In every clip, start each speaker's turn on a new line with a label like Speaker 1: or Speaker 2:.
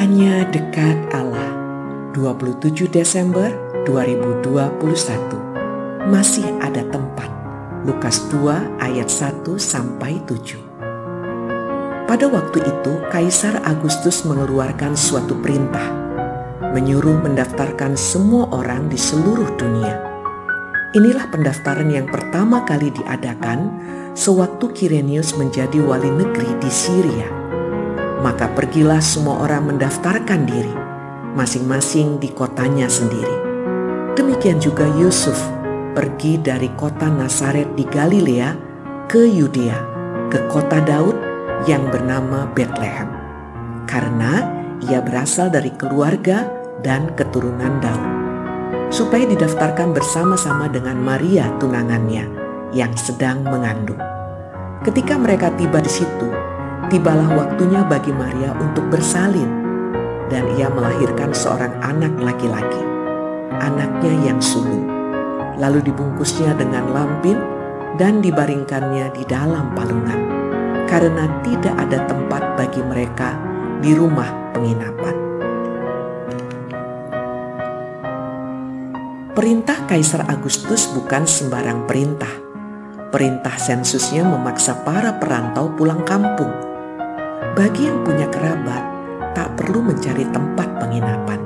Speaker 1: Hanya dekat Allah. 27 Desember 2021 Masih ada tempat. Lukas 2 ayat 1 sampai 7 Pada waktu itu Kaisar Agustus mengeluarkan suatu perintah. Menyuruh mendaftarkan semua orang di seluruh dunia. Inilah pendaftaran yang pertama kali diadakan sewaktu Kirenius menjadi wali negeri di Syria maka pergilah semua orang mendaftarkan diri, masing-masing di kotanya sendiri. Demikian juga Yusuf pergi dari kota Nazaret di Galilea ke Yudea, ke kota Daud yang bernama Bethlehem, karena ia berasal dari keluarga dan keturunan Daud, supaya didaftarkan bersama-sama dengan Maria tunangannya yang sedang mengandung. Ketika mereka tiba di situ, tibalah waktunya bagi Maria untuk bersalin dan ia melahirkan seorang anak laki-laki, anaknya yang sulung. Lalu dibungkusnya dengan lampin dan dibaringkannya di dalam palungan, karena tidak ada tempat bagi mereka di rumah penginapan. Perintah Kaisar Agustus bukan sembarang perintah. Perintah sensusnya memaksa para perantau pulang kampung bagi yang punya kerabat, tak perlu mencari tempat penginapan.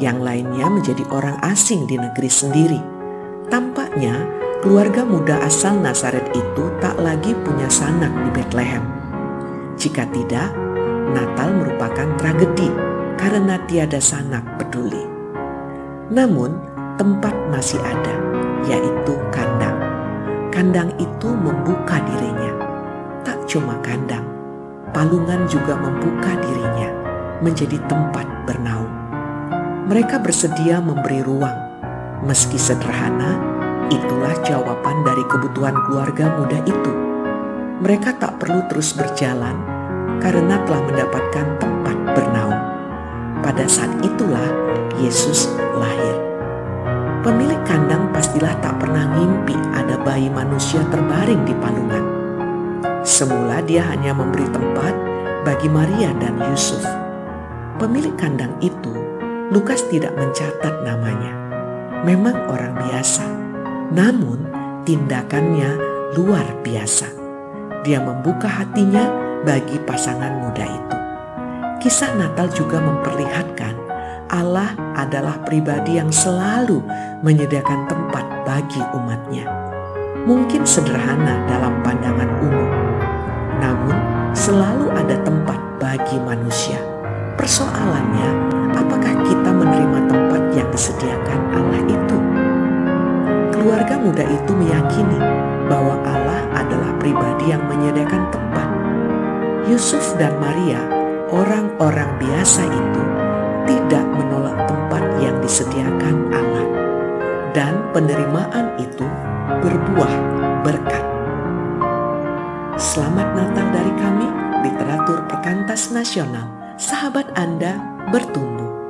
Speaker 1: Yang lainnya menjadi orang asing di negeri sendiri. Tampaknya keluarga muda asal Nazaret itu tak lagi punya sanak di Bethlehem. Jika tidak, Natal merupakan tragedi karena tiada sanak peduli. Namun, tempat masih ada, yaitu kandang. Kandang itu membuka dirinya. Tak cuma kandang, Palungan juga membuka dirinya menjadi tempat bernaung. Mereka bersedia memberi ruang, meski sederhana, itulah jawaban dari kebutuhan keluarga muda itu. Mereka tak perlu terus berjalan karena telah mendapatkan tempat bernaung. Pada saat itulah Yesus lahir. Pemilik kandang pastilah tak pernah ngimpi ada bayi manusia terbaring di palungan Semula dia hanya memberi tempat bagi Maria dan Yusuf. Pemilik kandang itu, Lukas tidak mencatat namanya. Memang orang biasa, namun tindakannya luar biasa. Dia membuka hatinya bagi pasangan muda itu. Kisah Natal juga memperlihatkan Allah adalah pribadi yang selalu menyediakan tempat bagi umatnya. Mungkin sederhana dalam pandangan umum, namun selalu ada tempat bagi manusia. Persoalannya, apakah kita menerima tempat yang disediakan Allah itu? Keluarga muda itu meyakini bahwa Allah adalah pribadi yang menyediakan tempat. Yusuf dan Maria, orang-orang biasa itu, tidak menolak tempat yang disediakan Allah, dan penerimaan itu berbuah berkat. Selamat Natal dari kami, literatur perkantas nasional. Sahabat Anda bertumbuh.